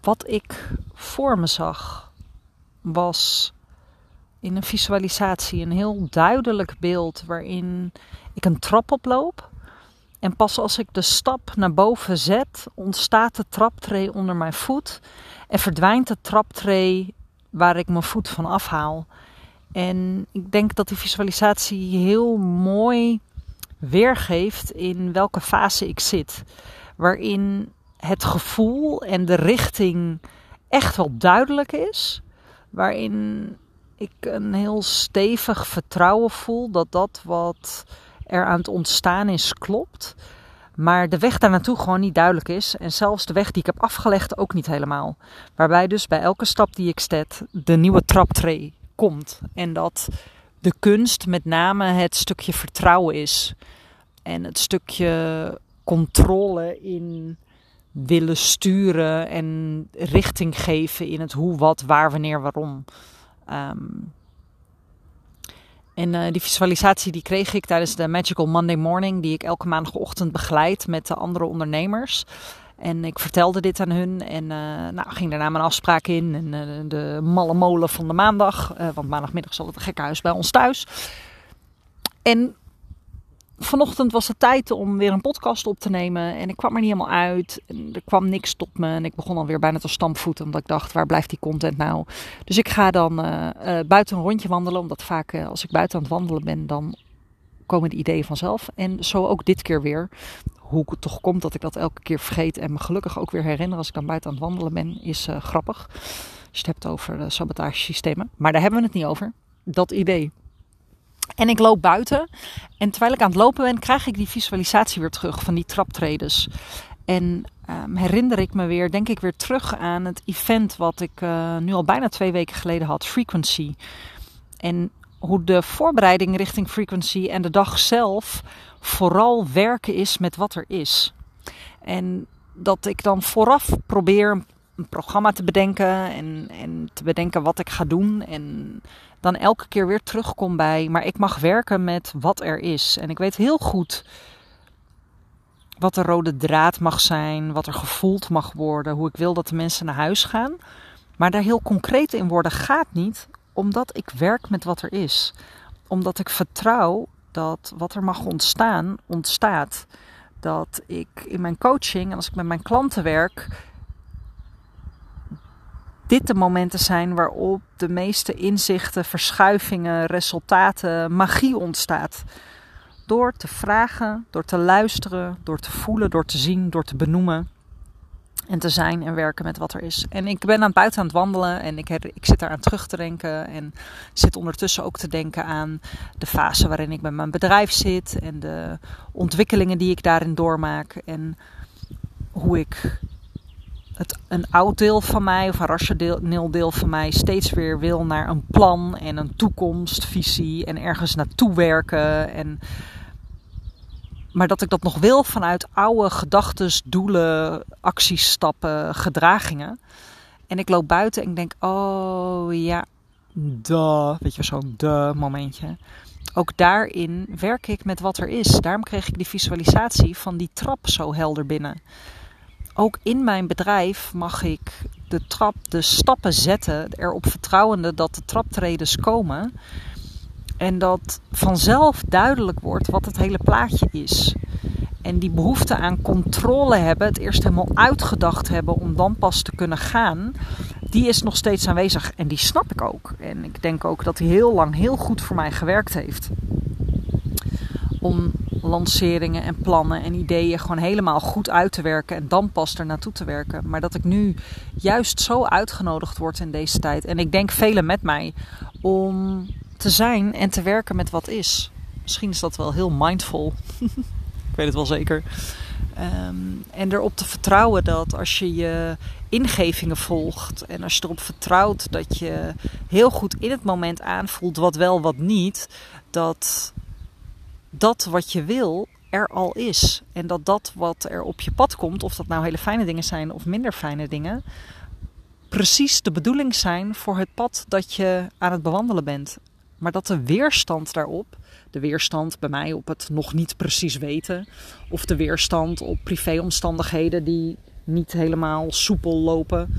wat ik voor me zag was in een visualisatie een heel duidelijk beeld waarin ik een trap oploop. En pas als ik de stap naar boven zet, ontstaat de traptree onder mijn voet en verdwijnt de traptree waar ik mijn voet van afhaal. En ik denk dat die visualisatie heel mooi weergeeft in welke fase ik zit. Waarin het gevoel en de richting echt wel duidelijk is. Waarin ik een heel stevig vertrouwen voel dat dat wat er aan het ontstaan is klopt. Maar de weg daar naartoe gewoon niet duidelijk is. En zelfs de weg die ik heb afgelegd ook niet helemaal. Waarbij dus bij elke stap die ik zet de nieuwe traptree komt. En dat de kunst met name het stukje vertrouwen is. En het stukje controle in willen sturen en richting geven in het hoe, wat, waar, wanneer, waarom. Um, en uh, die visualisatie die kreeg ik tijdens de Magical Monday Morning, die ik elke maandagochtend begeleid met de andere ondernemers. En ik vertelde dit aan hun en uh, nou, ging daarna mijn afspraak in. En uh, de malle molen van de maandag, want maandagmiddag zal het een gekkenhuis bij ons thuis. En vanochtend was het tijd om weer een podcast op te nemen. En ik kwam er niet helemaal uit. En er kwam niks tot me. En ik begon alweer bijna te stampvoeten. Omdat ik dacht, waar blijft die content nou? Dus ik ga dan uh, uh, buiten een rondje wandelen. Omdat vaak uh, als ik buiten aan het wandelen ben, dan komen de ideeën vanzelf. En zo ook dit keer weer. Hoe het toch komt dat ik dat elke keer vergeet. En me gelukkig ook weer herinner als ik dan buiten aan het wandelen ben, is grappig. Als je het hebt over sabotagesystemen. Maar daar hebben we het niet over. Dat idee en ik loop buiten. En terwijl ik aan het lopen ben, krijg ik die visualisatie weer terug van die traptredes. En um, herinner ik me weer, denk ik weer terug aan het event wat ik uh, nu al bijna twee weken geleden had, Frequency. En hoe de voorbereiding richting Frequency en de dag zelf vooral werken is met wat er is. En dat ik dan vooraf probeer een programma te bedenken en, en te bedenken wat ik ga doen. En dan elke keer weer terugkom bij, maar ik mag werken met wat er is. En ik weet heel goed wat de rode draad mag zijn, wat er gevoeld mag worden, hoe ik wil dat de mensen naar huis gaan. Maar daar heel concreet in worden gaat niet, omdat ik werk met wat er is. Omdat ik vertrouw dat wat er mag ontstaan, ontstaat. Dat ik in mijn coaching en als ik met mijn klanten werk, dit de momenten zijn waarop de meeste inzichten, verschuivingen, resultaten, magie ontstaat. Door te vragen, door te luisteren, door te voelen, door te zien, door te benoemen. En te zijn en werken met wat er is. En ik ben aan het buiten aan het wandelen en ik, ik zit daar aan terug te denken. En zit ondertussen ook te denken aan de fase waarin ik met mijn bedrijf zit. En de ontwikkelingen die ik daarin doormaak. En hoe ik het, een oud deel van mij of een rationeel deel van mij steeds weer wil naar een plan en een toekomstvisie en ergens naartoe werken. En, maar dat ik dat nog wil vanuit oude gedachten, doelen, actiestappen, gedragingen. En ik loop buiten en ik denk, oh ja, de, weet je, zo'n de momentje. Ook daarin werk ik met wat er is. Daarom kreeg ik die visualisatie van die trap zo helder binnen ook in mijn bedrijf mag ik de trap, de stappen zetten, erop vertrouwende dat de traptredens komen. En dat vanzelf duidelijk wordt wat het hele plaatje is. En die behoefte aan controle hebben, het eerst helemaal uitgedacht hebben om dan pas te kunnen gaan, die is nog steeds aanwezig. En die snap ik ook. En ik denk ook dat die heel lang heel goed voor mij gewerkt heeft. Om lanceringen en plannen en ideeën gewoon helemaal goed uit te werken en dan pas er naartoe te werken. Maar dat ik nu juist zo uitgenodigd word in deze tijd. En ik denk velen met mij om te zijn en te werken met wat is. Misschien is dat wel heel mindful. ik weet het wel zeker. Um, en erop te vertrouwen dat als je je ingevingen volgt en als je erop vertrouwt dat je heel goed in het moment aanvoelt wat wel, wat niet, dat dat wat je wil er al is. En dat dat wat er op je pad komt, of dat nou hele fijne dingen zijn of minder fijne dingen, precies de bedoeling zijn voor het pad dat je aan het bewandelen bent. Maar dat de weerstand daarop, de weerstand bij mij op het nog niet precies weten, of de weerstand op privéomstandigheden die niet helemaal soepel lopen.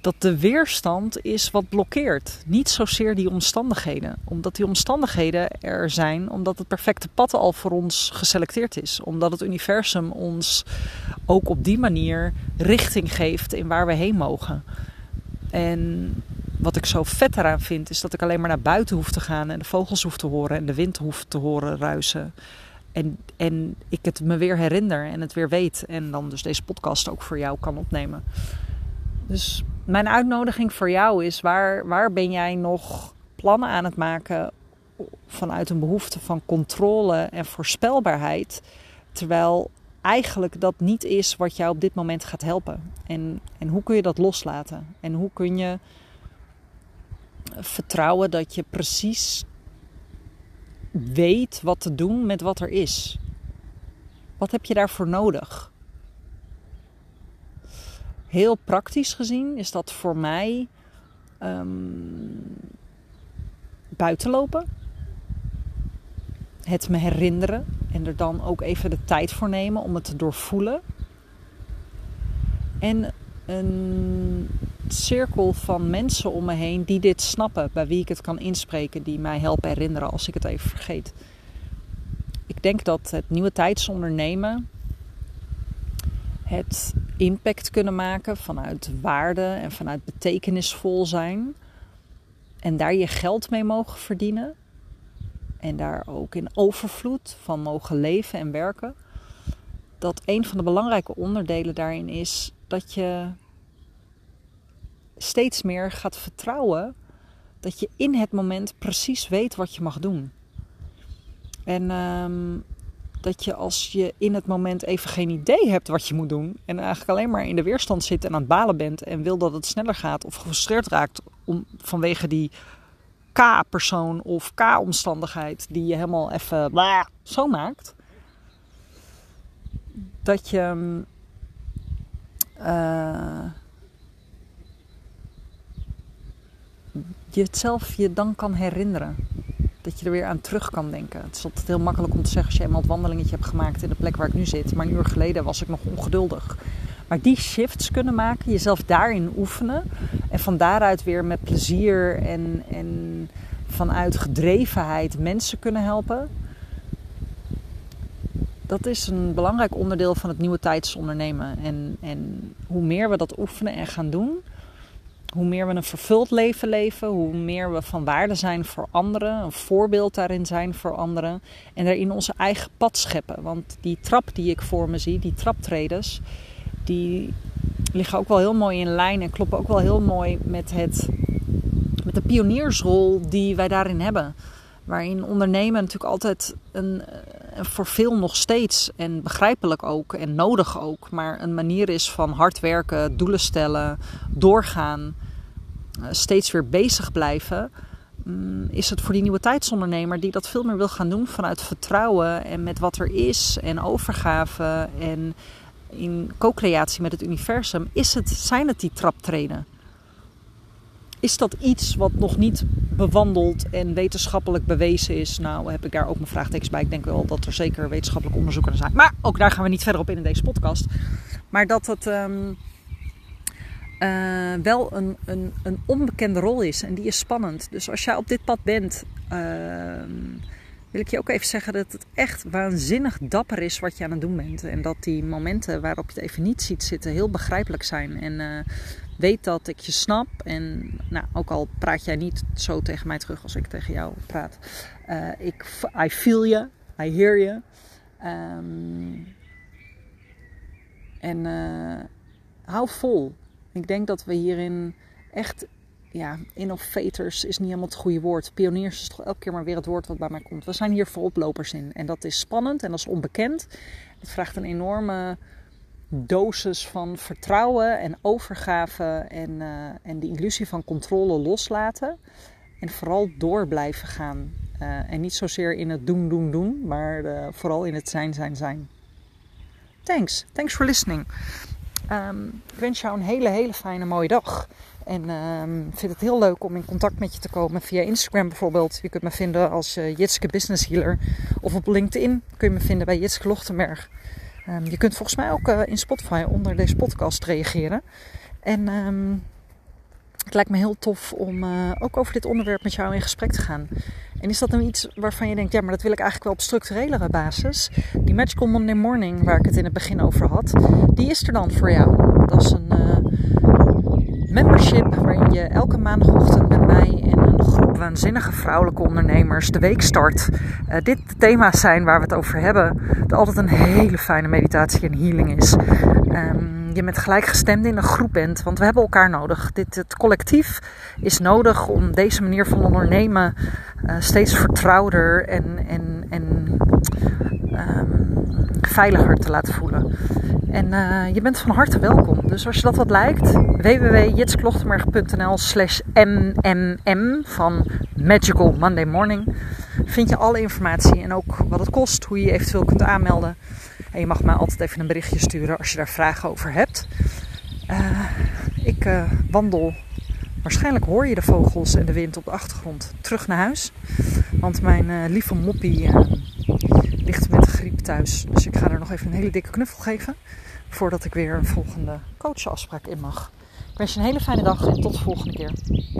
Dat de weerstand is wat blokkeert. Niet zozeer die omstandigheden. Omdat die omstandigheden er zijn, omdat het perfecte pad al voor ons geselecteerd is. Omdat het universum ons ook op die manier richting geeft in waar we heen mogen. En wat ik zo vet eraan vind, is dat ik alleen maar naar buiten hoef te gaan en de vogels hoef te horen en de wind hoef te horen ruisen. En, en ik het me weer herinner en het weer weet. En dan dus deze podcast ook voor jou kan opnemen. Dus mijn uitnodiging voor jou is: waar, waar ben jij nog plannen aan het maken vanuit een behoefte van controle en voorspelbaarheid? Terwijl eigenlijk dat niet is wat jou op dit moment gaat helpen. En, en hoe kun je dat loslaten? En hoe kun je vertrouwen dat je precies weet wat te doen met wat er is? Wat heb je daarvoor nodig? Heel praktisch gezien is dat voor mij um, buiten lopen. Het me herinneren en er dan ook even de tijd voor nemen om het te doorvoelen. En een cirkel van mensen om me heen die dit snappen, bij wie ik het kan inspreken, die mij helpen herinneren als ik het even vergeet. Ik denk dat het nieuwe tijdsondernemen het impact kunnen maken vanuit waarde en vanuit betekenisvol zijn. En daar je geld mee mogen verdienen. En daar ook in overvloed van mogen leven en werken. Dat een van de belangrijke onderdelen daarin is dat je steeds meer gaat vertrouwen dat je in het moment precies weet wat je mag doen. En um, dat je als je in het moment even geen idee hebt wat je moet doen. En eigenlijk alleen maar in de weerstand zit en aan het balen bent. En wil dat het sneller gaat of gefrustreerd raakt om, vanwege die K-persoon of K-omstandigheid die je helemaal even zo maakt. Dat je. Uh, je het zelf je dan kan herinneren dat je er weer aan terug kan denken. Het is altijd heel makkelijk om te zeggen als je eenmaal het wandelingetje hebt gemaakt in de plek waar ik nu zit. Maar een uur geleden was ik nog ongeduldig. Maar die shifts kunnen maken, jezelf daarin oefenen. En van daaruit weer met plezier en, en vanuit gedrevenheid mensen kunnen helpen. Dat is een belangrijk onderdeel van het nieuwe tijdsondernemen. En, en hoe meer we dat oefenen en gaan doen, hoe meer we een vervuld leven leven, hoe meer we van waarde zijn voor anderen, een voorbeeld daarin zijn voor anderen en daarin onze eigen pad scheppen. Want die trap die ik voor me zie, die traptreders, die liggen ook wel heel mooi in lijn en kloppen ook wel heel mooi met, het, met de pioniersrol die wij daarin hebben. Waarin ondernemen natuurlijk altijd een, voor veel nog steeds en begrijpelijk ook en nodig ook, maar een manier is van hard werken, doelen stellen, doorgaan, eh, steeds weer bezig blijven. Mm, is het voor die nieuwe tijdsondernemer die dat veel meer wil gaan doen vanuit vertrouwen en met wat er is en overgave en in co-creatie met het universum, is het, zijn het die traptreden? Is dat iets wat nog niet bewandeld en wetenschappelijk bewezen is? Nou, heb ik daar ook mijn vraagtekens bij. Ik denk wel dat er zeker wetenschappelijk onderzoeken zijn. Maar ook daar gaan we niet verder op in in deze podcast. Maar dat het um, uh, wel een, een, een onbekende rol is en die is spannend. Dus als jij op dit pad bent, uh, wil ik je ook even zeggen dat het echt waanzinnig dapper is wat je aan het doen bent. En dat die momenten waarop je het even niet ziet zitten heel begrijpelijk zijn. En uh, weet dat ik je snap. En nou, ook al praat jij niet zo tegen mij terug als ik tegen jou praat. Uh, ik, I feel you, I hear you. Um, en uh, hou vol. Ik denk dat we hierin echt, ja, innovators is niet helemaal het goede woord. Pioniers is toch elke keer maar weer het woord wat bij mij komt. We zijn hier vooroplopers in. En dat is spannend en dat is onbekend. Het vraagt een enorme dosis van vertrouwen en overgave en, uh, en de illusie van controle loslaten. En vooral door blijven gaan. Uh, en niet zozeer in het doen, doen, doen, maar uh, vooral in het zijn, zijn, zijn. Thanks. Thanks for listening. Um, ik wens jou een hele, hele fijne, mooie dag. En um, vind het heel leuk om in contact met je te komen via Instagram bijvoorbeeld. Je kunt me vinden als Jitske Business Healer. Of op LinkedIn kun je me vinden bij Jitske Lochtenberg. Ehm, je kunt volgens mij ook in Spotify onder deze podcast reageren. En ehm, het lijkt me heel tof om ook over dit onderwerp met jou in gesprek te gaan. En is dat nou iets waarvan je denkt, ja, maar dat wil ik eigenlijk wel op structurelere basis? Die Magical Monday Morning, waar ik het in het begin over had, die is er dan voor jou. Dat is een uh, membership waarin je elke maandagochtend met mij en een groep waanzinnige vrouwelijke ondernemers de week start. Uh, dit de thema's zijn waar we het over hebben. Dat altijd een hele fijne meditatie en healing is. Um, je met gelijkgestemden in een groep bent. Want we hebben elkaar nodig. Dit, het collectief is nodig om deze manier van ondernemen uh, steeds vertrouwder en, en, en um, veiliger te laten voelen. En uh, je bent van harte welkom. Dus als je dat wat lijkt, www.jitsklochtenberg.nl slash mmm van Magical Monday Morning. Vind je alle informatie en ook wat het kost, hoe je je eventueel kunt aanmelden. En je mag mij altijd even een berichtje sturen als je daar vragen over hebt. Uh, ik uh, wandel, waarschijnlijk hoor je de vogels en de wind op de achtergrond, terug naar huis. Want mijn lieve moppie griep thuis. Dus ik ga er nog even een hele dikke knuffel geven. Voordat ik weer een volgende coachafspraak in mag. Ik wens je een hele fijne dag en tot de volgende keer.